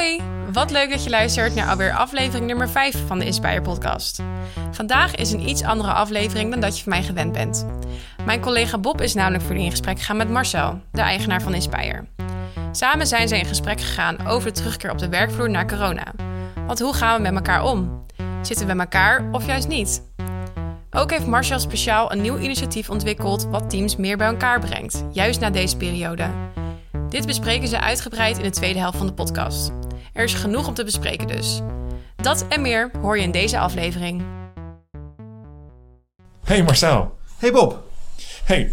Hoi, wat leuk dat je luistert naar alweer aflevering nummer 5 van de Inspire podcast. Vandaag is een iets andere aflevering dan dat je van mij gewend bent. Mijn collega Bob is namelijk voor in gesprek gegaan met Marcel, de eigenaar van Inspire. Samen zijn ze in gesprek gegaan over de terugkeer op de werkvloer na corona. Want hoe gaan we met elkaar om? Zitten we bij elkaar of juist niet? Ook heeft Marcel speciaal een nieuw initiatief ontwikkeld wat teams meer bij elkaar brengt, juist na deze periode. Dit bespreken ze uitgebreid in de tweede helft van de podcast. Er is genoeg om te bespreken dus. Dat en meer hoor je in deze aflevering. Hey Marcel. Hey Bob, Hey.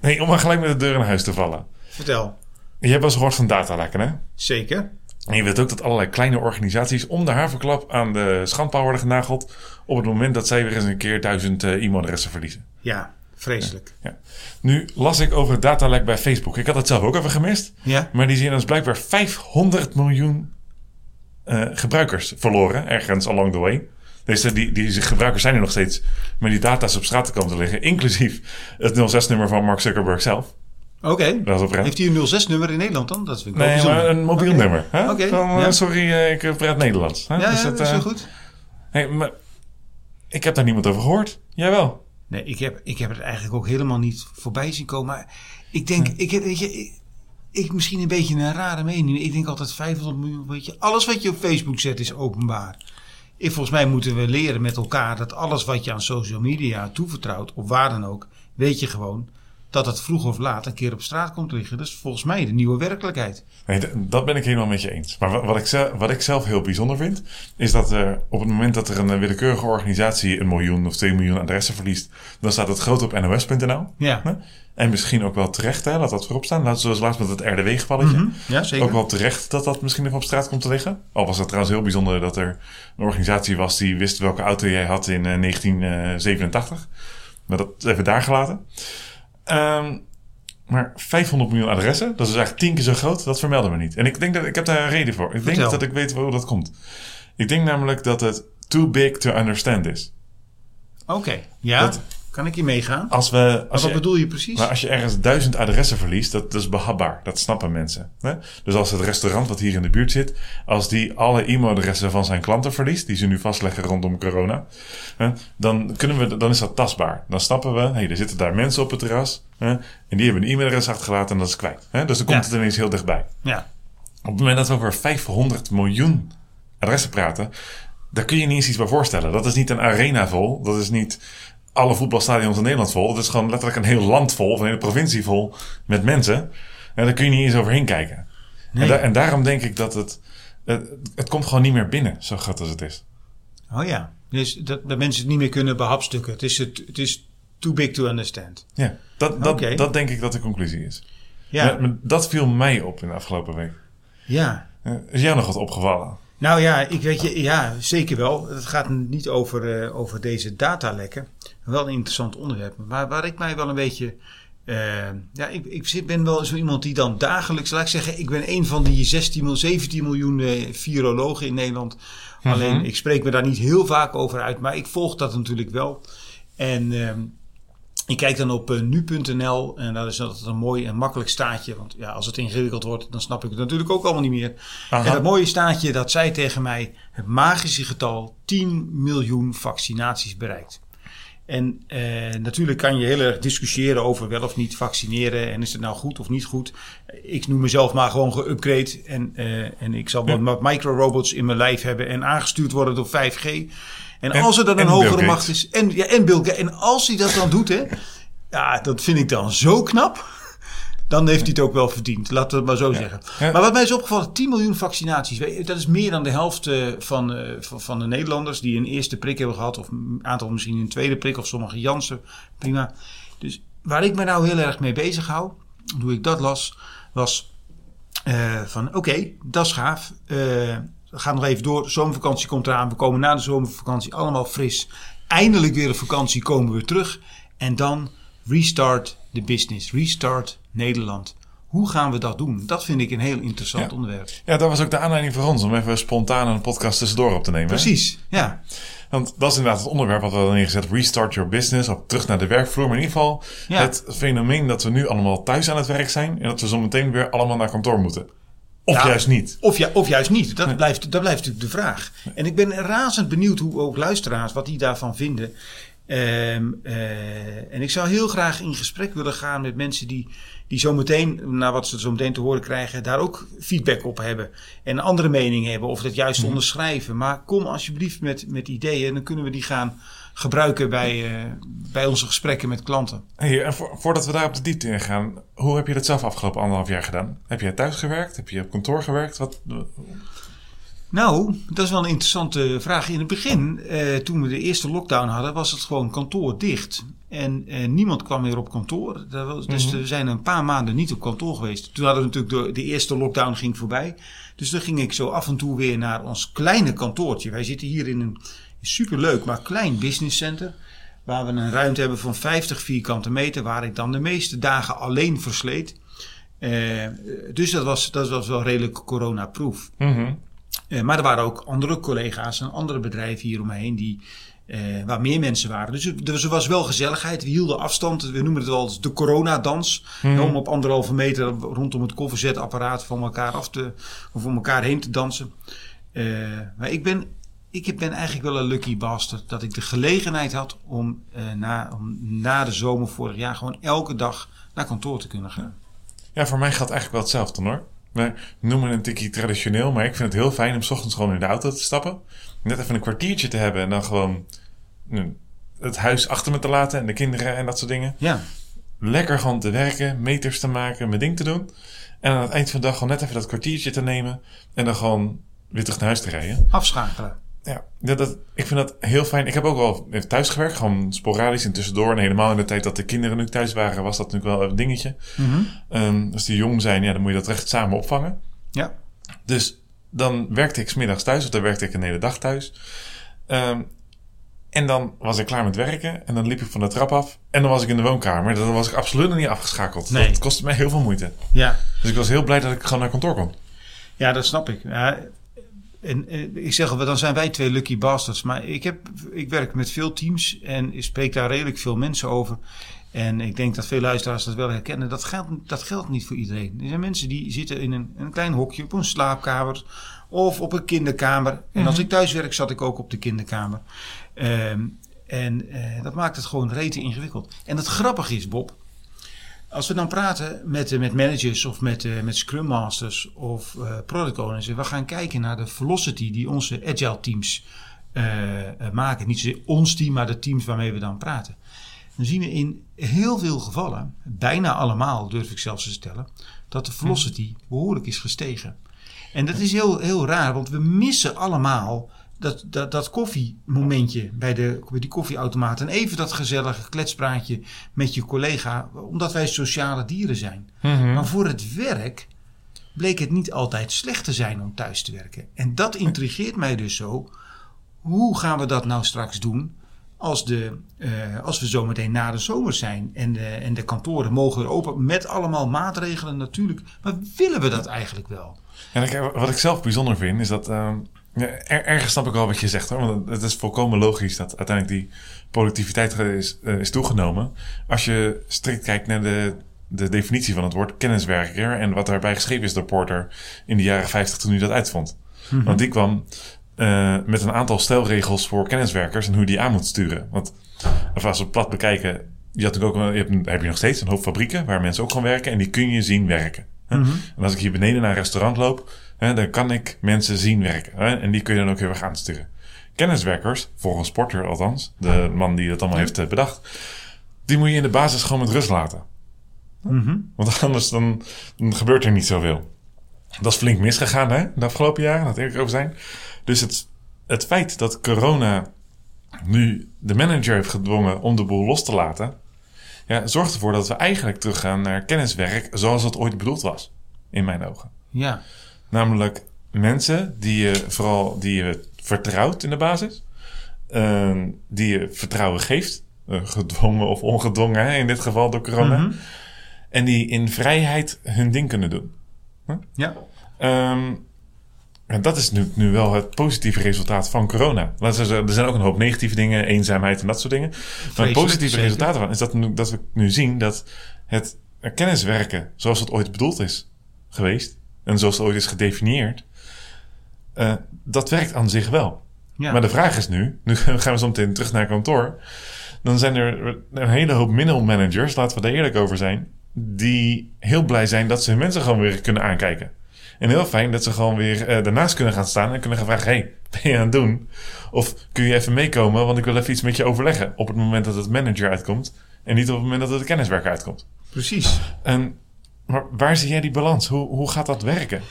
Hey, om maar gelijk met de deur in huis te vallen. vertel. Je hebt wel eens gehoord van datalekken, hè? Zeker. En je weet ook dat allerlei kleine organisaties om de haverklap aan de schandpaal worden genageld... op het moment dat zij weer eens een keer duizend eh, e-mailadressen verliezen. Ja, vreselijk. Ja. Nu las ik over het datalek bij Facebook. Ik had het zelf ook even gemist. Ja? Maar die zien dus blijkbaar 500 miljoen eh, gebruikers verloren, ergens along the way. Dus die, die gebruikers zijn er nog steeds, maar die data's op straat te komen te liggen, inclusief het 06-nummer van Mark Zuckerberg zelf. Oké. Heeft hij een 06-nummer in Nederland dan? Dat vind ik Nee, maar een mobiel nummer. hè? Van, eh, ja. Sorry, eh, ik praat Nederlands. Hè? Ja, Dus ja, dat, dat is goed. hey, maar ik heb daar niemand over gehoord. Jij wel? Nee, ik heb, ik heb het eigenlijk ook helemaal niet voorbij zien komen. Maar ik denk, ik, heb- weet je, ik, ik misschien een beetje een rare mening. Ik denk altijd 500 miljoen, weet je. Alles wat je op Facebook zet is openbaar. Ik, volgens mij moeten we leren met elkaar dat alles wat je aan social media toevertrouwt, of waar dan ook, weet je gewoon dat het vroeg of laat een keer op straat komt liggen. Dat is volgens mij de nieuwe werkelijkheid. Nee, dat ben ik helemaal met je eens. Maar wa- wat ik, zelf, wat ik zelf heel bijzonder vind, is dat er op het moment dat er een eh, willekeurige organisatie een miljoen of twee miljoen adressen verliest, dan staat het groot op nos.nl. Ja. Hè? En misschien ook wel terecht, hè, laat dat voorop staan. Zoals laatst met het RDW-gevalletje. Mhm. Ja, zeker. Ook wel terecht dat dat misschien even op straat komt te liggen. Al was het trouwens heel bijzonder dat er een organisatie was die wist welke auto jij had in eh, 1987. Maar dat even daar gelaten. Ehm, maar 500 miljoen adressen, dat is eigenlijk tien keer zo groot, dat vermelden we niet. En ik denk dat ik heb daar een reden voor. Ik denk dat ik weet hoe dat komt. Ik denk namelijk dat het too big to understand is. Oké, ja. Dat- kan ik hier meegaan? Als we, Maar wat je, bedoel je precies? maar als je ergens duizend adressen verliest, dat, dat is behapbaar. Dat snappen mensen. Hè? Dus als het restaurant wat hier in de buurt zit, als die alle e-mailadressen van zijn klanten verliest, die ze nu vastleggen rondom corona, hè, dan, kunnen we, dan is dat tastbaar. Dan snappen we, hey, er zitten daar mensen op het terras, hè, en die hebben een e-mailadres achtergelaten en dat is kwijt. Hè? Dus dan komt Ja. het ineens heel dichtbij. ja. Op het moment dat we over 500 miljoen adressen praten, daar kun je niet eens iets bij voorstellen. Dat is niet een arena vol. Dat is niet alle voetbalstadions in Nederland vol. Dat is gewoon letterlijk een heel land vol, of een hele provincie vol met mensen. En daar kun je niet eens overheen kijken. Nee. En, da- en daarom denk ik dat het, het... Het komt gewoon niet meer binnen, zo groot als het is. Oh ja. Dus dat, dat mensen het niet meer kunnen behapstukken. Het is, het, het is too big to understand. Ja, dat, dat, dat denk ik dat de conclusie is. Ja. Maar- maar dat viel mij op in de afgelopen week. ja. Eh, Is jou nog wat opgevallen? Nou ja, ik weet je, ja, zeker wel. Het gaat niet over, eh, over deze datalekken. Wel een interessant onderwerp. Maar waar ik mij wel een beetje. eh, ja, ik, ik ben wel zo iemand die dan dagelijks, laat ik zeggen, ik ben een van die 16 miljoen, 17 miljoen eh, virologen in Nederland. Alleen, ik spreek me daar niet heel vaak over uit, maar ik volg dat natuurlijk wel. En ehm, ik kijk dan op eh, nu.nl en daar is altijd een mooi en makkelijk staatje. Want ja, als het ingewikkeld wordt, dan snap ik het natuurlijk ook allemaal niet meer. Aha. En dat mooie staatje, dat zei tegen mij het magische getal 10 miljoen vaccinaties bereikt. En eh, natuurlijk kan je heel erg discussiëren over wel of niet vaccineren. En is het nou goed of niet goed. Ik noem mezelf maar gewoon geüpgrade. En, eh, en ik zal wat, wat microrobots in mijn lijf hebben en aangestuurd worden door 5G. En, En- als er dan en een hogere macht is. En, ja, en Bill Gates. En als hij dat dan doet, hè. Ja, dat vind ik dan zo knap. Dan heeft hij het ook wel verdiend. Laten we het maar zo zeggen. Ja. Maar wat mij is opgevallen, 10 miljoen vaccinaties. Dat is meer dan de helft eh, van, eh, van, van de Nederlanders die een eerste prik hebben gehad. Of een aantal misschien een tweede prik. Of sommige Janssen. Prima. Dus waar ik me nou heel erg mee bezig hou, hoe ik dat las, was eh, van oké, dat is gaaf. Eh, we gaan nog even door. De zomervakantie komt eraan. We komen na de zomervakantie allemaal fris. Eindelijk weer op vakantie komen we terug. En dan restart the business. Restart Nederland. Hoe gaan we dat doen? Dat vind ik een heel interessant Ja. onderwerp. Ja, dat was ook de aanleiding voor ons om even spontaan een podcast tussendoor op te nemen. hè? Precies, ja. Want dat is inderdaad het onderwerp wat we hadden neergezet. Restart your business. Op terug naar de werkvloer. Maar in ieder geval Ja. het fenomeen dat we nu allemaal thuis aan het werk zijn. En dat we zo meteen weer allemaal naar kantoor moeten. Of Nou, juist niet. Of, ju- of juist niet. Dat, blijft, dat blijft natuurlijk de vraag. En ik ben razend benieuwd hoe ook luisteraars, wat die daarvan vinden. Ehm, eh, en ik zou heel graag in gesprek willen gaan met mensen die, die zometeen, naar wat ze zo meteen te horen krijgen, daar ook feedback op hebben. En een andere mening hebben of dat juist onderschrijven. Maar kom alsjeblieft met, met ideeën en dan kunnen we die gaan gebruiken bij, eh, bij onze gesprekken met klanten. Hey, en vo- voordat we daar op de diepte in gaan, hoe heb je dat zelf afgelopen anderhalf jaar gedaan? Heb je thuis gewerkt? Heb je op kantoor gewerkt? Wat, Nou, dat is wel een interessante vraag. In het begin, eh, toen we de eerste lockdown hadden, was het gewoon kantoor dicht. En eh, niemand kwam meer op kantoor. Dat was, dus we zijn een paar maanden niet op kantoor geweest. Toen hadden we natuurlijk de, de eerste lockdown ging voorbij. Dus dan ging ik zo af en toe weer naar ons kleine kantoortje. Wij zitten hier in een superleuk, maar klein businesscenter. Waar we een ruimte hebben van 50 vierkante meter. Waar ik dan de meeste dagen alleen versleet. Eh, dus dat was, dat was wel redelijk coronaproof. Eh, maar er waren ook andere collega's en andere bedrijven hier omheen die, eh, waar meer mensen waren. Dus er, dus er was wel gezelligheid. We hielden afstand. We noemen het wel eens de coronadans. Mhm. Om op anderhalve meter rondom het koffiezetapparaat van elkaar af te, of om elkaar heen te dansen. Maar ik ben, ik ben eigenlijk wel een lucky bastard dat ik de gelegenheid had om, eh, na, om na de zomer vorig jaar gewoon elke dag naar kantoor te kunnen gaan. Ja, voor mij geldt eigenlijk wel hetzelfde hoor. We noemen het een tikkie traditioneel, maar ik vind het heel fijn om 's ochtends gewoon in de auto te stappen. Net even een kwartiertje te hebben en dan gewoon het huis achter me te laten en de kinderen en dat soort dingen. Ja, Lekker gewoon te werken, meters te maken, mijn ding te doen. En aan het eind van de dag gewoon net even dat kwartiertje te nemen en dan gewoon weer terug naar huis te rijden. afschakelen. Ja, dat, dat, ik vind dat heel fijn. Ik heb ook wel thuis gewerkt, gewoon sporadisch en tussendoor. En helemaal in de tijd dat de kinderen nu thuis waren, was dat natuurlijk wel een dingetje. Ehm, als die jong zijn, ja, dan moet je dat recht samen opvangen. Ja. Dus dan werkte ik 's middags thuis, of dan werkte ik een hele dag thuis. Ehm, en dan was ik klaar met werken en dan liep ik van de trap af en dan was ik in de woonkamer. Dan was ik absoluut nog niet afgeschakeld. Nee. Dat kostte mij heel veel moeite. Ja. Dus ik was heel blij dat ik gewoon naar kantoor kon. Ja, dat snap ik. Ja, en, eh, ik zeg al, dan zijn wij twee lucky bastards. Maar ik, heb, ik werk met veel teams en ik spreek daar redelijk veel mensen over. En ik denk dat veel luisteraars dat wel herkennen. Dat geldt, dat geldt niet voor iedereen. Er zijn mensen die zitten in een, een klein hokje op een slaapkamer of op een kinderkamer. En als ik thuis werk, zat ik ook op de kinderkamer. Ehm, en eh, dat maakt het gewoon rete ingewikkeld. En het grappige is, Bob, als we dan praten met, eh, met managers of met, eh, met scrum masters of eh, product owners. En we gaan kijken naar de velocity die onze agile teams maken. Niet zozeer ons team, maar de teams waarmee we dan praten. Dan zien we in heel veel gevallen, bijna allemaal durf ik zelfs te stellen, dat de velocity behoorlijk is gestegen. En dat is heel, heel raar, want we missen allemaal dat, dat, dat koffiemomentje bij, de, bij die koffieautomaat. En even dat gezellige kletspraatje met je collega, omdat wij sociale dieren zijn. Maar voor het werk bleek het niet altijd slecht te zijn om thuis te werken. En dat intrigeert mij dus zo. Hoe gaan we dat nou straks doen als, de, eh, als we zometeen na de zomer zijn en de, en de kantoren mogen weer open met allemaal maatregelen natuurlijk. Maar willen we dat eigenlijk wel? En ik, wat ik zelf bijzonder vind, is dat. ehm, ja, er, ergens snap ik wel wat je zegt hoor. Want het is volkomen logisch dat uiteindelijk die productiviteit is, eh, is toegenomen. Als je strikt kijkt naar de, de definitie van het woord kenniswerker. en wat daarbij geschreven is door Porter in de jaren 50 toen hij dat uitvond. Want die kwam eh, met een aantal stelregels voor kenniswerkers en hoe je die aan moet sturen. Want of als we het plat bekijken. Je, had ook, je hebt, heb je nog steeds een hoop fabrieken waar mensen ook gaan werken en die kun je zien werken. hè. En als ik hier beneden naar een restaurant loop, hè, dan kan ik mensen zien werken. Hè, en die kun je dan ook heel erg aansturen. Kenniswerkers, volgens Porter althans, de man die dat allemaal heeft eh, bedacht, die moet je in de basis gewoon met rust laten. Want anders dan, dan gebeurt er niet zoveel. Dat is flink misgegaan hè, de afgelopen jaren, laat eerlijk over zijn. Dus het, het feit dat corona nu de manager heeft gedwongen om de boel los te laten, ja, zorgt ervoor dat we eigenlijk teruggaan naar kenniswerk zoals het ooit bedoeld was, in mijn ogen. Ja, Namelijk mensen die je vooral die je vertrouwt in de basis, eh, die je vertrouwen geeft, eh, gedwongen of ongedwongen hè, in dit geval door corona, en die in vrijheid hun ding kunnen doen. ja. Ehm, en dat is nu, nu wel het positieve resultaat van corona. Er zijn ook een hoop negatieve dingen, eenzaamheid en dat soort dingen. Maar het positieve zeker. resultaat ervan is dat, nu- dat we nu zien dat het kenniswerken zoals het ooit bedoeld is geweest, en zoals het ooit is gedefinieerd, eh, dat werkt aan zich wel. Ja. Maar de vraag is nu, nu gaan we zo meteen terug naar kantoor. Dan zijn er een hele hoop middelmanagers, laten we daar eerlijk over zijn, die heel blij zijn dat ze hun mensen gewoon weer kunnen aankijken. En heel fijn dat ze gewoon weer eh, daarnaast kunnen gaan staan en kunnen gaan vragen: hey, ben je aan het doen? Of kun je even meekomen, want ik wil even iets met je overleggen. Op het moment dat het manager uitkomt en niet op het moment dat het de kenniswerker uitkomt. Precies. En, maar waar zie jij die balans? Hoe, hoe gaat dat werken?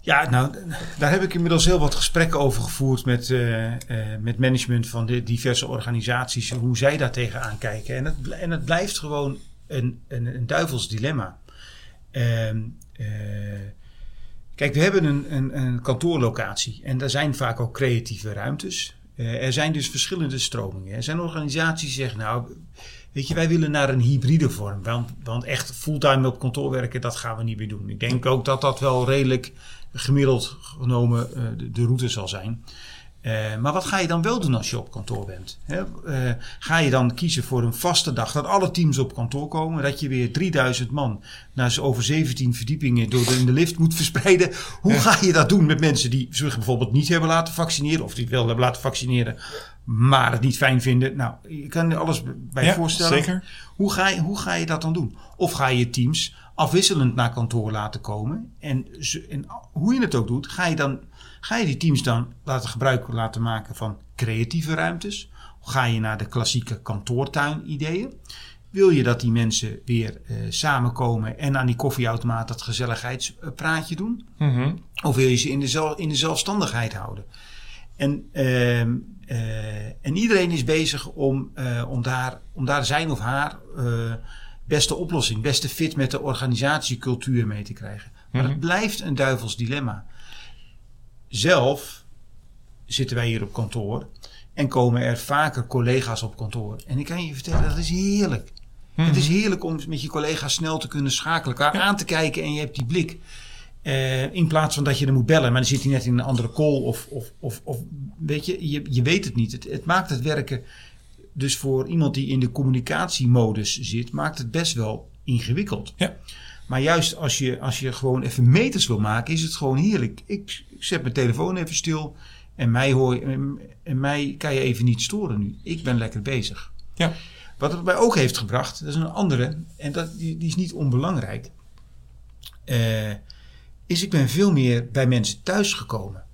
Ja, nou, daar heb ik inmiddels heel wat gesprekken over gevoerd met, eh, eh, met management van de diverse organisaties. Hoe zij daar tegenaan kijken. En het, en het blijft gewoon een, een, een duivels dilemma. Ehm, eh, kijk, we hebben een, een, een kantoorlocatie. En daar zijn vaak ook creatieve ruimtes. Er zijn dus verschillende stromingen. Er zijn organisaties die zeggen, nou, weet je, wij willen naar een hybride vorm. Want, want echt fulltime op kantoor werken, dat gaan we niet meer doen. Ik denk ook dat dat wel redelijk gemiddeld genomen eh, de, de route zal zijn. Eh, maar wat ga je dan wel doen als je op kantoor bent? Hè? Eh, ga je dan kiezen voor een vaste dag dat alle teams op kantoor komen? Dat je weer 3000 man naar over 17 verdiepingen door de, in de lift moet verspreiden? Hoe ga je dat doen met mensen die zich bijvoorbeeld niet hebben laten vaccineren of die het wel hebben laten vaccineren, maar het niet fijn vinden? Nou, je kan er alles bij Ja, voorstellen. zeker. Hoe ga, je, hoe ga je dat dan doen? Of ga je teams afwisselend naar kantoor laten komen? En, en hoe je het ook doet, ga je, dan, ga je die teams dan laten gebruik laten maken van creatieve ruimtes? Ga je naar de klassieke kantoortuin-ideeën? Wil je dat die mensen weer eh, samenkomen en aan die koffieautomaat dat gezelligheidspraatje doen? Mhm. Of wil je ze in de, zel- in de zelfstandigheid houden? En, ehm, eh, en iedereen is bezig om, eh, om, daar, om daar zijn of haar beste oplossing, beste fit met de organisatiecultuur mee te krijgen. Maar Mhm. het blijft een duivels dilemma. Zelf zitten wij hier op kantoor en komen er vaker collega's op kantoor. En ik kan je vertellen, dat is heerlijk. Het is heerlijk om met je collega's snel te kunnen schakelen, elkaar aan te kijken en je hebt die blik. Eh, in plaats van dat je er moet bellen, maar dan zit hij net in een andere call. Of, of, of, of weet je, je, je weet het niet. Het, het maakt het werken, dus voor iemand die in de communicatiemodus zit, maakt het best wel ingewikkeld. Ja. Maar juist als je, als je gewoon even meters wil maken, is het gewoon heerlijk. Ik, ik zet mijn telefoon even stil en mij, hoor, en, en mij kan je even niet storen nu. Ik ben lekker bezig. Ja. Wat het mij ook heeft gebracht, dat is een andere, en dat, die, die is niet onbelangrijk, eh, is ik ben veel meer bij mensen thuis gekomen.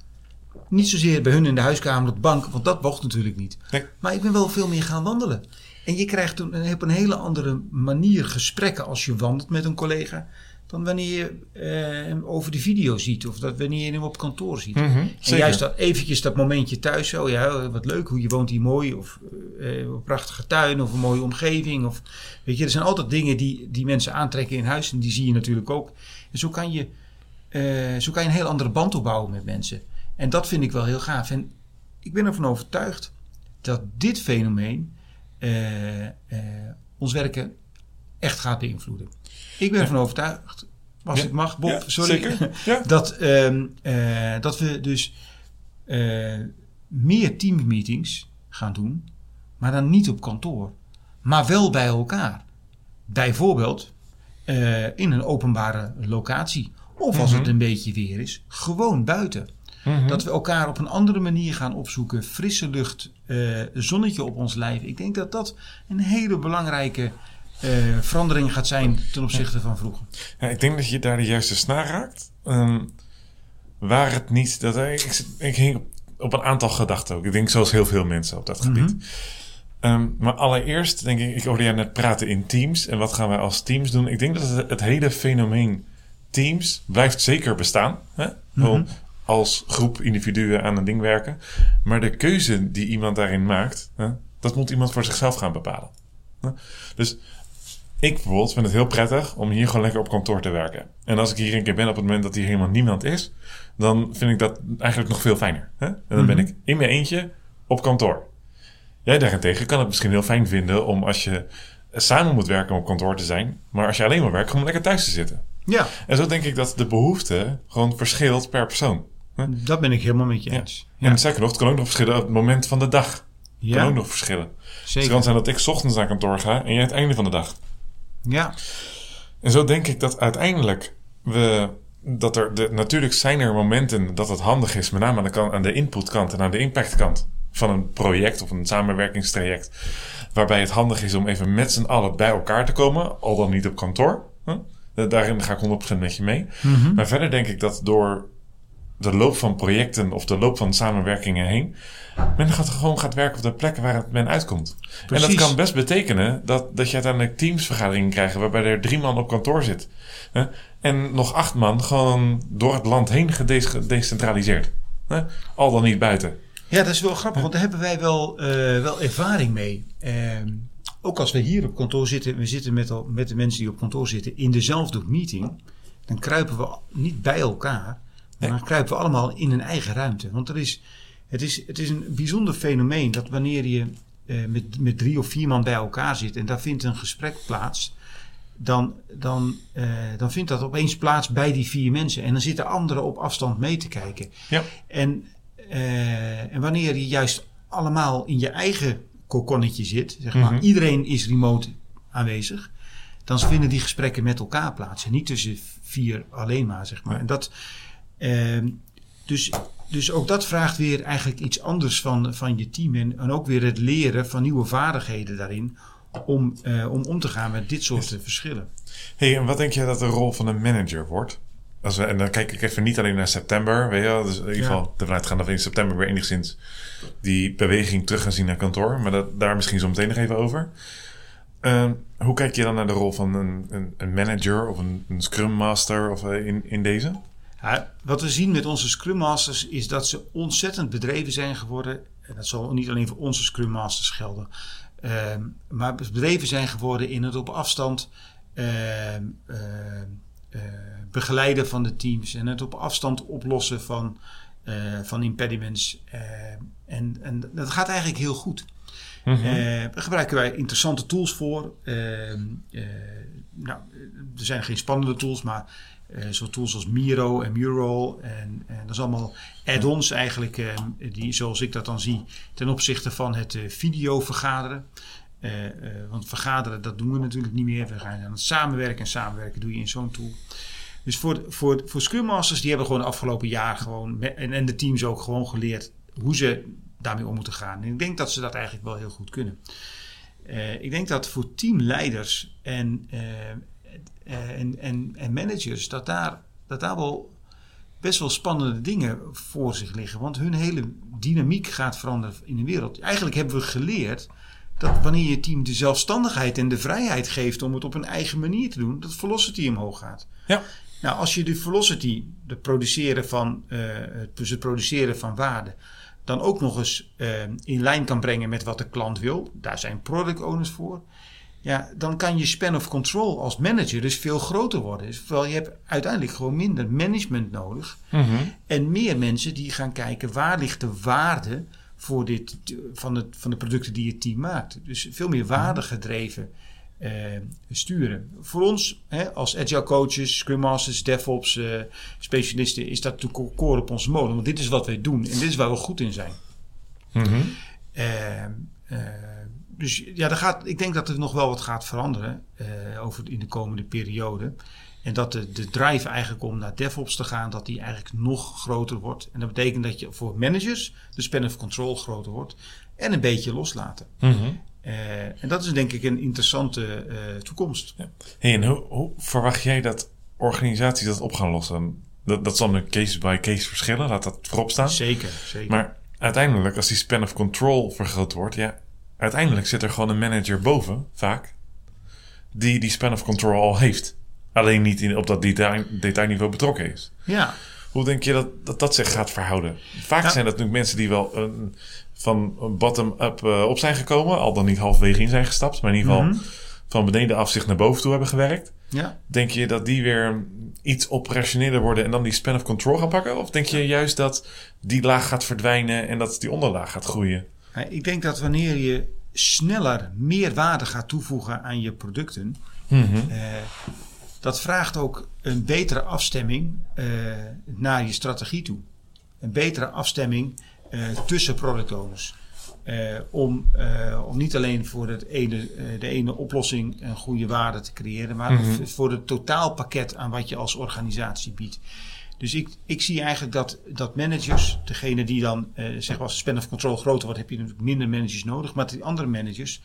Niet zozeer bij hun in de huiskamer op de bank, want dat mocht natuurlijk niet. Nee. Maar ik ben wel veel meer gaan wandelen. En je krijgt toen op een hele andere manier gesprekken als je wandelt met een collega. Dan wanneer je eh, hem over de video ziet of dat wanneer je hem op kantoor ziet. Mhm, En zeker. juist dat eventjes dat momentje thuis. Zo, ja, wat leuk hoe je woont hier mooi. Of eh, een prachtige tuin of een mooie omgeving. Of, weet je, er zijn altijd dingen die, die mensen aantrekken in huis. En die zie je natuurlijk ook. En zo kan je, eh, zo kan je een heel andere band opbouwen met mensen. En dat vind ik wel heel gaaf. En ik ben ervan overtuigd dat dit fenomeen eh, eh, ons werken echt gaat beïnvloeden. Ik ben ervan overtuigd, als Ja. ik mag, Bob, Ja, sorry. dat, ehm, eh, dat we dus meer teammeetings gaan doen, maar dan niet op kantoor, maar wel bij elkaar. Bijvoorbeeld in een openbare locatie. Of als Mhm. het een beetje weer is, gewoon buiten. Mhm. Dat we elkaar op een andere manier gaan opzoeken. Frisse lucht, eh, zonnetje op ons lijf. Ik denk dat dat een hele belangrijke eh, verandering gaat zijn ten opzichte van vroeger. Ja, ik denk dat je daar de juiste snaar raakt. Ehm, waar het niet... Dat, ik, ik, hing op, op een aantal gedachten ook. Ik denk zoals heel veel mensen op dat gebied. Ehm, maar allereerst denk ik... Ik hoorde jij net praten in teams. En wat gaan wij als teams doen? Ik denk dat het, het hele fenomeen teams blijft zeker bestaan. Hè? Gewoon Als groep individuen aan een ding werken. Maar de keuze die iemand daarin maakt... Hè, dat moet iemand voor zichzelf gaan bepalen. Hè? Dus ik bijvoorbeeld vind het heel prettig om hier gewoon lekker op kantoor te werken. En als ik hier een keer ben op het moment dat hier helemaal niemand is, dan vind ik dat eigenlijk nog veel fijner. Hè? En dan ben ik in mijn eentje op kantoor. Jij daarentegen kan het misschien heel fijn vinden om als je samen moet werken om op kantoor te zijn, maar als je alleen maar werkt, gewoon lekker thuis te zitten. Ja, En zo denk ik dat de behoefte gewoon verschilt per persoon. Dat ben ik helemaal met je Ja. eens. En zeker nog, het kan ook nog verschillen op het moment van de dag. Het kan Ja, ook nog verschillen. Het zeker. kan zijn dat ik 's ochtends naar kantoor ga en jij het einde van de dag. Ja, En zo denk ik dat uiteindelijk we dat er, de, natuurlijk zijn er momenten dat het handig is, met name aan de, kant, aan de inputkant en aan de impactkant van een project of een samenwerkingstraject, waarbij het handig is om even met z'n allen bij elkaar te komen, al dan niet op kantoor. Daarin ga ik 100% met je mee. Maar verder denk ik dat door de loop van projecten of de loop van samenwerkingen heen, men gaat gewoon gaat werken op de plekken waar het men uitkomt. En dat kan best betekenen dat, dat je uiteindelijk teamsvergaderingen krijgt waarbij er drie man op kantoor zit. Hè? En nog acht man gewoon door het land heen gede- gedecentraliseerd. Hè? Al dan niet buiten. Ja, dat is wel grappig, want daar hebben wij wel, eh, wel ervaring mee. Ehm, ook als we hier op kantoor zitten, we zitten met, al, met de mensen die op kantoor zitten in dezelfde meeting, dan kruipen we niet bij elkaar, maar dan kruipen we allemaal in een eigen ruimte. Want er is, het, is, het is een bijzonder fenomeen dat wanneer je eh, met, met drie of vier man bij elkaar zit en daar vindt een gesprek plaats, dan, dan, eh, dan vindt dat opeens plaats bij die vier mensen. En dan zitten anderen op afstand mee te kijken. Ja. En, eh, en wanneer je juist allemaal in je eigen kokonnetje zit, zeg maar, Mhm. iedereen is remote aanwezig, dan vinden die gesprekken met elkaar plaats. En niet tussen vier alleen maar, zeg maar. Ja. En dat, dus, dus ook dat vraagt weer eigenlijk iets anders van, van je team. En, en ook weer het leren van nieuwe vaardigheden daarin. Om, eh, om om te gaan met dit soort verschillen. hey, en wat denk je dat de rol van een manager wordt? Als we, en dan kijk ik even niet alleen naar september, weet je wel. Dus in ieder Ja. geval ervan uitgaan dat we in september weer enigszins die beweging terug gaan zien naar kantoor. Maar dat, daar misschien zo meteen nog even over. Ehm, hoe kijk je dan naar de rol van een, een, een manager of een, een scrum master of, eh, in, in deze? Ja, wat we zien met onze Scrum Masters is dat ze ontzettend bedreven zijn geworden. En dat zal niet alleen voor onze Scrum Masters gelden. ehm, maar bedreven zijn geworden in het op afstand ehm, ehm, eh, begeleiden van de teams. En het op afstand oplossen van, eh, van impediments. En, en dat gaat eigenlijk heel goed. Mhm. Eh, daar gebruiken wij interessante tools voor. Nou, er zijn geen spannende tools, maar eh zo'n tools als Miro en Mural. En, en dat is allemaal add-ons eigenlijk, eh, die, zoals ik dat dan zie, ten opzichte van het eh, video vergaderen. Want vergaderen, dat doen we natuurlijk niet meer. We gaan aan het samenwerken en samenwerken doe je in zo'n tool. Dus voor, voor, voor Scrum Masters, die hebben gewoon het afgelopen jaar gewoon, met- en, en de teams ook gewoon geleerd hoe ze daarmee om moeten gaan. En ik denk dat ze dat eigenlijk wel heel goed kunnen. Ik denk dat voor teamleiders en, en, en, en managers, dat daar, dat daar wel best wel spannende dingen voor zich liggen. Want hun hele dynamiek gaat veranderen in de wereld. Eigenlijk hebben we geleerd dat wanneer je team de zelfstandigheid en de vrijheid geeft om het op een eigen manier te doen, dat velocity omhoog gaat. Ja. Nou, als je de velocity, het produceren van, eh, het, dus het produceren van waarde, dan ook nog eens eh, in lijn kan brengen met wat de klant wil, daar zijn product owners voor. Ja, dan kan je span of control als manager dus veel groter worden. Dus, Terwijl je hebt uiteindelijk gewoon minder management nodig. Mhm. En meer mensen die gaan kijken waar ligt de waarde voor dit, van, het, van de producten die het team maakt. Dus veel meer waardegedreven eh, sturen. Voor ons hè, als agile coaches, scrum masters, DevOps eh, specialisten is dat natuurlijk core op onze molen. Want dit is wat wij doen en dit is waar we goed in zijn. Mhm. Eh, dus ja, er gaat, ik denk dat er nog wel wat gaat veranderen eh, over in de komende periode. En dat de, de drive eigenlijk om naar DevOps te gaan, dat die eigenlijk nog groter wordt. En dat betekent dat je voor managers de span of control groter wordt. En een beetje loslaten. Mhm. Eh, en dat is denk ik een interessante eh, toekomst. Hey, en hoe, hoe verwacht jij dat organisaties dat op gaan lossen? Dat, dat zal een case by case verschillen, laat dat voorop staan. Zeker, zeker. Maar uiteindelijk, als die span of control vergroot wordt, ja, uiteindelijk zit er gewoon een manager boven, vaak, die die span of control al heeft. Alleen niet in, op dat detail, detailniveau betrokken is. ja, Hoe denk je dat dat, dat zich gaat verhouden? Vaak Ja. zijn dat natuurlijk mensen die wel eh, van bottom-up eh, op zijn gekomen, al dan niet halverwege in zijn gestapt, maar in ieder geval Mhm. van beneden af zich naar boven toe hebben gewerkt. ja. Denk je dat die weer iets operationeler worden en dan die span of control gaan pakken? Of denk je juist dat die laag gaat verdwijnen en dat die onderlaag gaat groeien? Ik denk dat wanneer je sneller meer waarde gaat toevoegen aan je producten, Mhm. eh, dat vraagt ook een betere afstemming eh, naar je strategie toe. Een betere afstemming eh, tussen product owners. om, om niet alleen voor het ene, de ene oplossing een goede waarde te creëren, maar Mhm. voor het totaalpakket aan wat je als organisatie biedt. Dus ik, ik zie eigenlijk dat, dat managers, degene die dan, eh, zeg maar als de span of control groter wordt, heb je natuurlijk minder managers nodig. Maar die andere managers,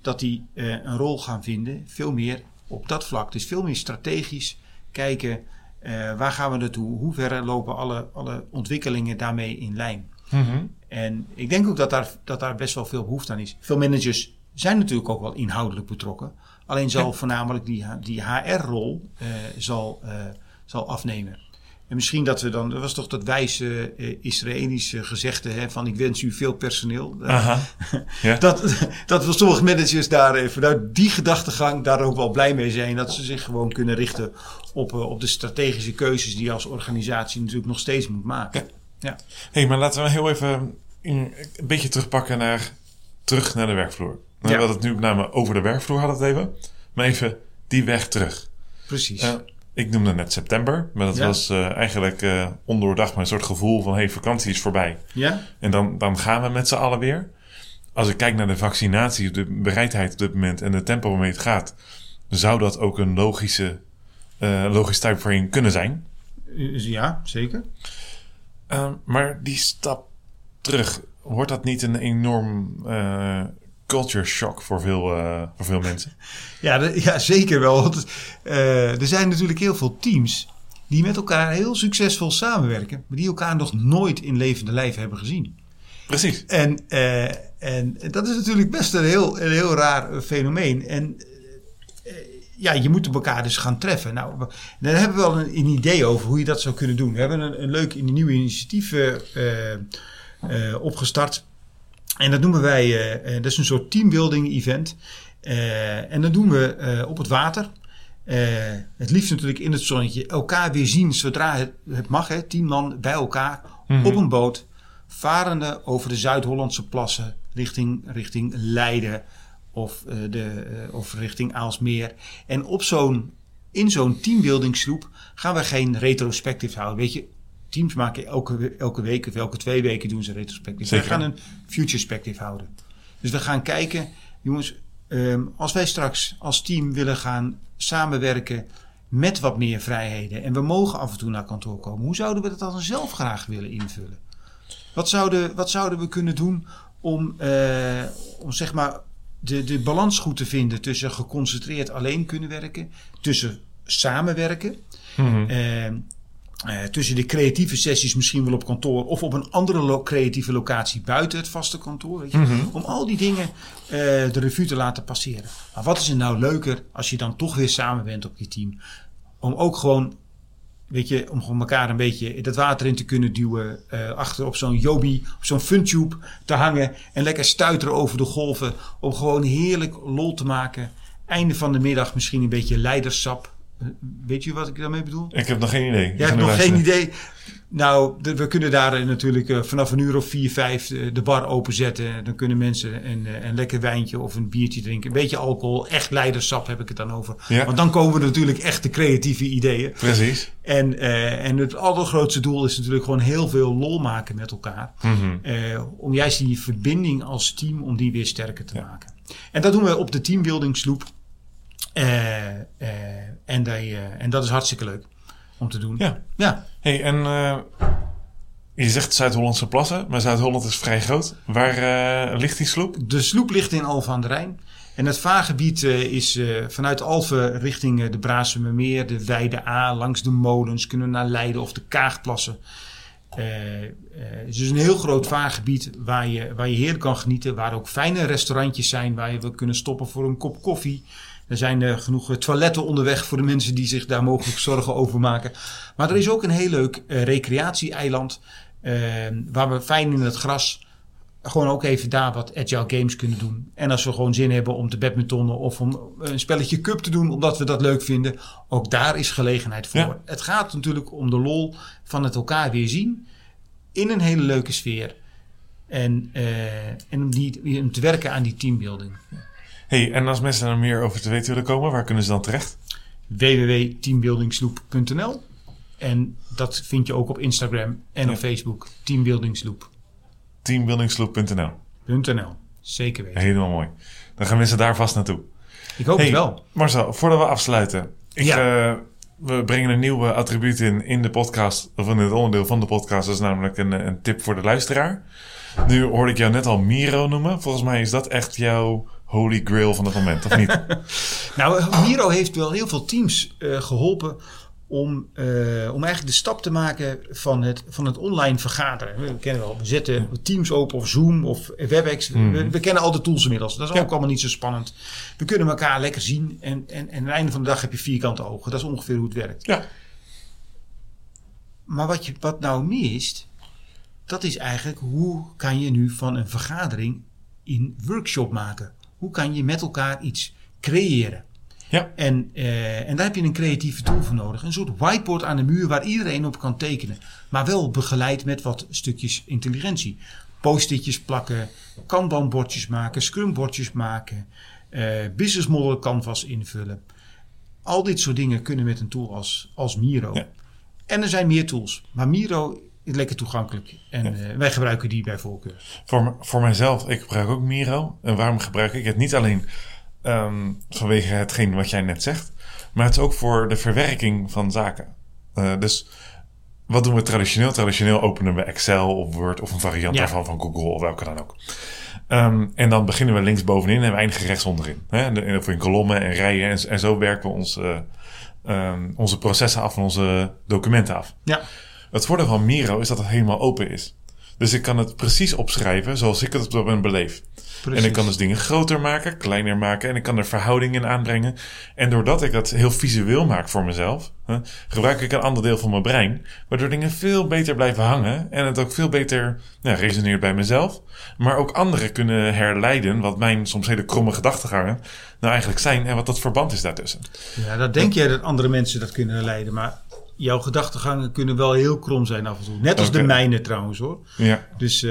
dat die eh, een rol gaan vinden, veel meer op dat vlak. Dus veel meer strategisch kijken, eh, waar gaan we naartoe? Hoe ver lopen alle, alle ontwikkelingen daarmee in lijn? Mhm. En ik denk ook dat daar, dat daar best wel veel behoefte aan is. Veel managers zijn natuurlijk ook wel inhoudelijk betrokken. Alleen zal voornamelijk die, die HR-rol eh, zal, zal afnemen. En misschien dat we dan, dat was toch dat wijze eh, Israëlische gezegde hè, van ik wens u veel personeel. Aha. Ja. dat, dat we sommige managers daar eh, vanuit die gedachtegang daar ook wel blij mee zijn. Dat ze zich gewoon kunnen richten op, eh, op de strategische keuzes die je als organisatie natuurlijk nog steeds moet maken. Ja. hey, maar laten we heel even een, een beetje terugpakken naar, terug naar de werkvloer. We Ja. hadden het nu met name over de werkvloer, hadden het even. Maar even die weg terug. Precies. Ik noemde net september, maar dat Ja. was eh, eigenlijk eh ondoordacht, maar een soort gevoel van: hey, vakantie is voorbij. ja? En dan, dan gaan we met z'n allen weer. Als ik kijk naar de vaccinatie, de bereidheid op dit moment en de tempo waarmee het gaat, zou dat ook een logische, eh logisch timeframe kunnen zijn. Ja, zeker. Eh, maar die stap terug, wordt dat niet een enorm culture shock voor veel, eh, voor veel mensen? Ja, de- ja zeker wel. Want, eh, er zijn natuurlijk heel veel teams die met elkaar heel succesvol samenwerken, maar die elkaar nog nooit in levende lijf hebben gezien. Precies. En, eh, en dat is natuurlijk best een heel, een heel raar fenomeen. En ja, je moet elkaar dus gaan treffen. Nou, daar hebben we wel een, een idee over hoe je dat zou kunnen doen. We hebben een, een leuk een nieuw initiatief opgestart. En dat noemen wij, eh, eh, dat is een soort teambuilding event. Eh, en dat doen we op het water. Het liefst natuurlijk in het zonnetje. Elkaar weer zien zodra het, het mag. Hè. Tien man bij elkaar Mhm. op een boot. Varende over de Zuid-Hollandse plassen richting, richting Leiden of, de, of richting Aalsmeer. En op zo'n, in zo'n teambuildingsgroep gaan we geen retrospectief houden. Weet je, teams maken elke, elke week of elke twee weken doen ze retrospectief. Zeker. We gaan een futurespectief houden. Dus we gaan kijken, jongens, ehm, als wij straks als team willen gaan samenwerken met wat meer vrijheden en we mogen af en toe naar kantoor komen, hoe zouden we dat dan zelf graag willen invullen? Wat zouden, wat zouden we kunnen doen om, eh, om zeg maar de, de balans goed te vinden tussen geconcentreerd alleen kunnen werken, tussen samenwerken, Mhm. eh, eh, tussen de creatieve sessies misschien wel op kantoor of op een andere lo- creatieve locatie buiten het vaste kantoor. Weet je? Mhm. Om al die dingen eh, de revue te laten passeren. Maar wat is er nou leuker als je dan toch weer samen bent op je team? Om ook gewoon, weet je, om gewoon elkaar een beetje dat water in te kunnen duwen. eh, achter op zo'n Joby, op zo'n funtube te hangen. En lekker stuiteren over de golven. Om gewoon heerlijk lol te maken. Einde van de middag misschien een beetje leidersap. Weet je wat ik daarmee bedoel? Ik heb nog geen idee. Ik Jij hebt nog geen idee. Nou, we kunnen daar eh, natuurlijk eh, vanaf een uur of vier, vijf eh, de bar openzetten. Dan kunnen mensen een, een lekker wijntje of een biertje drinken. Een beetje alcohol, echt leidersap heb ik het dan over. Ja. Want dan komen er natuurlijk echt de creatieve ideeën. Precies. En, en het allergrootste doel is natuurlijk gewoon heel veel lol maken met elkaar. Mhm. Om juist die verbinding als team, om die weer sterker te Ja. maken. En dat doen we op de teambuildingsloop. En, die, eh, en dat is hartstikke leuk om te doen. Ja. ja. Hey, en eh, je zegt Zuid-Hollandse plassen, maar Zuid-Holland is vrij groot. Waar eh, ligt die sloep? De sloep ligt in Alphen aan de Rijn. En het vaargebied eh, is eh, vanuit Alphen richting eh, de Braasemermeer, de Weide A, langs de molens, kunnen we naar Leiden of de Kaagplassen. Eh, eh, het is dus een heel groot vaargebied waar je, waar je heerlijk kan genieten. Waar ook fijne restaurantjes zijn waar je wil kunnen stoppen voor een kop koffie. Er zijn eh, genoeg eh, toiletten onderweg voor de mensen die zich daar mogelijk zorgen over maken. Maar er is ook een heel leuk eh, recreatie-eiland. eh, waar we fijn in het gras gewoon ook even daar wat agile games kunnen doen. En als we gewoon zin hebben om te badmintonnen of om een spelletje cup te doen, omdat we dat leuk vinden, ook daar is gelegenheid voor. Ja. Het gaat natuurlijk om de lol van het elkaar weer zien in een hele leuke sfeer. En, en om, die, om te werken aan die teambuilding. Hey, en als mensen er meer over te weten willen komen, waar kunnen ze dan terecht? www.teambuildingsloop.nl En dat vind je ook op Instagram en Ja. op Facebook. Teambuildingsloop. Teambuildingsloop.nl .nl. Zeker weten. Helemaal mooi. Dan gaan mensen daar vast naartoe. Ik hoop Hey, het wel. Marcel, voordat we afsluiten. Ik, Ja. eh, we brengen een nieuw eh, attribuut in in de podcast. Of in het onderdeel van de podcast. Dat is namelijk een, eh, een tip voor de luisteraar. Nu hoorde ik jou net al Miro noemen. Volgens mij is dat echt jouw holy grail van het moment, of niet? Nou, Miro heeft wel heel veel teams eh, geholpen om, eh, om eigenlijk de stap te maken van het, van het online vergaderen. We kennen wel, we zetten Teams open of Zoom of WebEx. We, we kennen al de tools inmiddels. Dat is Ja. ook allemaal niet zo spannend. We kunnen elkaar lekker zien en, en, en aan het einde van de dag heb je vierkante ogen. Dat is ongeveer hoe het werkt. ja. Maar wat, je, wat nou mist, dat is eigenlijk hoe kan je nu van een vergadering in workshop maken? Hoe kan je met elkaar iets creëren? Ja. En, eh, en daar heb je een creatieve tool voor nodig. Een soort whiteboard aan de muur waar iedereen op kan tekenen. Maar wel begeleid met wat stukjes intelligentie. Post-itjes plakken, kanbanbordjes maken, scrumbordjes maken, eh business model canvas invullen. Al dit soort dingen kunnen met een tool als, als Miro. Ja. En er zijn meer tools. Maar Miro lekker toegankelijk. En eh, wij gebruiken die bij voorkeur. Voor, voor mijzelf, ik gebruik ook Miro. En waarom gebruik ik het? Niet alleen ehm, vanwege hetgeen wat jij net zegt, maar het is ook voor de verwerking van zaken. Eh, dus wat doen we traditioneel? Traditioneel openen we Excel of Word of een variant Ja. daarvan van Google of welke dan ook. Ehm, en dan beginnen we links bovenin en we eindigen rechts onderin. Hè? Of in kolommen en rijen. En, en zo werken we ons, eh, ehm, onze processen af en onze documenten af. Ja, Het voordeel van Miro is dat het helemaal open is. Dus ik kan het precies opschrijven zoals ik het op dat moment beleef. precies. En ik kan dus dingen groter maken, kleiner maken en ik kan er verhoudingen in aanbrengen. En doordat ik dat heel visueel maak voor mezelf, hè, gebruik ik een ander deel van mijn brein, waardoor dingen veel beter blijven hangen en het ook veel beter ja, resoneert bij mezelf. Maar ook anderen kunnen herleiden wat mijn soms hele kromme gedachtegangen nou eigenlijk zijn en wat dat verband is daartussen. Ja, dat denk jij dat andere mensen dat kunnen leiden. Maar jouw gedachtegangen kunnen wel heel krom zijn af en toe. Net als de mijne trouwens hoor. Ja. Dus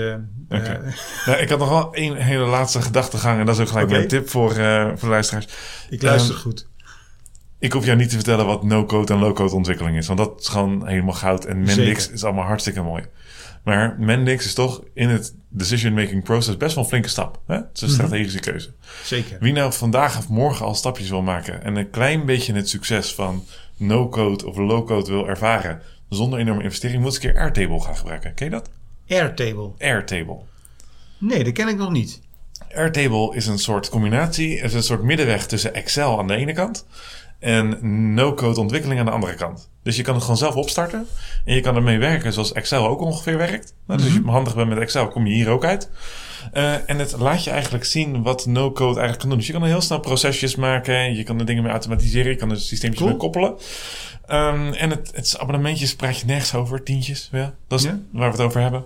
Nou, ik had nog wel één hele laatste gedachtegang en dat is ook gelijk mijn tip voor, eh, voor de luisteraars. ik luister Ehm, goed. Ik hoef jou niet te vertellen wat no-code en low-code ontwikkeling is. Want dat is gewoon helemaal goud. En Mendix Zeker. is allemaal hartstikke mooi. Maar Mendix is toch in het decision-making process best wel een flinke stap. Hè? Het is een Mhm. strategische keuze. Zeker. Wie nou vandaag of morgen al stapjes wil maken... en een klein beetje het succes van no-code of low-code wil ervaren... zonder enorme investering, moet eens een keer Airtable gaan gebruiken. Ken je dat? Airtable. Airtable. Nee, dat ken ik nog niet. Airtable is een soort combinatie, is een soort middenweg tussen Excel aan de ene kant en no-code ontwikkeling aan de andere kant. Dus je kan het gewoon zelf opstarten en je kan ermee werken zoals Excel ook ongeveer werkt. Nou, dus als je handig bent met Excel, kom je hier ook uit. Eh, en het laat je eigenlijk zien wat no-code eigenlijk kan doen. Dus je kan er heel snel procesjes maken, je kan er dingen mee automatiseren, je kan er systeempjes Cool. mee koppelen. Ehm, en het, het abonnementjes praat je nergens over, tientjes. Ja, dat is waar we het over hebben.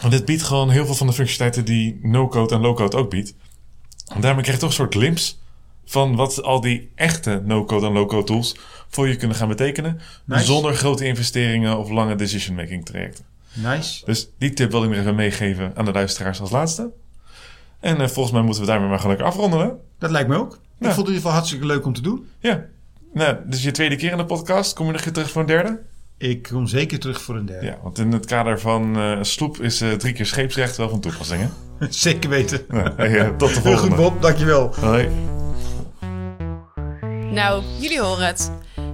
Want dit biedt gewoon heel veel van de functionaliteiten die no-code en low-code ook biedt. En daarmee krijg je toch een soort glimpse van wat al die echte no-code en low-code tools voor je kunnen gaan betekenen. Nice. Zonder grote investeringen of lange decision-making trajecten. Nice. Dus die tip wil ik nog even meegeven aan de luisteraars als laatste. En eh, volgens mij moeten we daarmee maar gelukkig afronden. Hè? Dat lijkt me ook. Ja. Ik vond het in ieder geval hartstikke leuk om te doen. Ja. Nou, dit is je tweede keer in de podcast. Kom je nog terug voor een derde? Ik kom zeker terug voor een derde. Ja, want in het kader van eh, sloep is eh, drie keer scheepsrecht wel van toepassing. Hè? Zeker weten. Nou, hey, eh, tot de Heel volgende. goed Bob, dankjewel. Hoi. Nou, jullie horen het.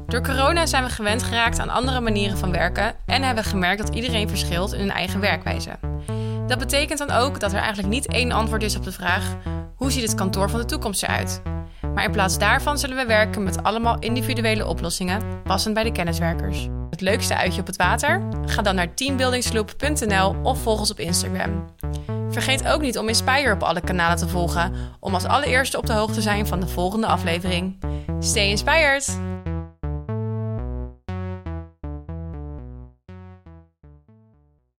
Door corona zijn we gewend geraakt aan andere manieren van werken en hebben gemerkt dat iedereen verschilt in hun eigen werkwijze. Dat betekent dan ook dat er eigenlijk niet één antwoord is op de vraag: hoe ziet het kantoor van de toekomst eruit? Maar in plaats daarvan zullen we werken met allemaal individuele oplossingen, passend bij de kenniswerkers. Het leukste uitje op het water? Ga dan naar teambuildingsloop.nl of volg ons op Instagram. Vergeet ook niet om Inspire op alle kanalen te volgen om als allereerste op de hoogte te zijn van de volgende aflevering. Stay inspired!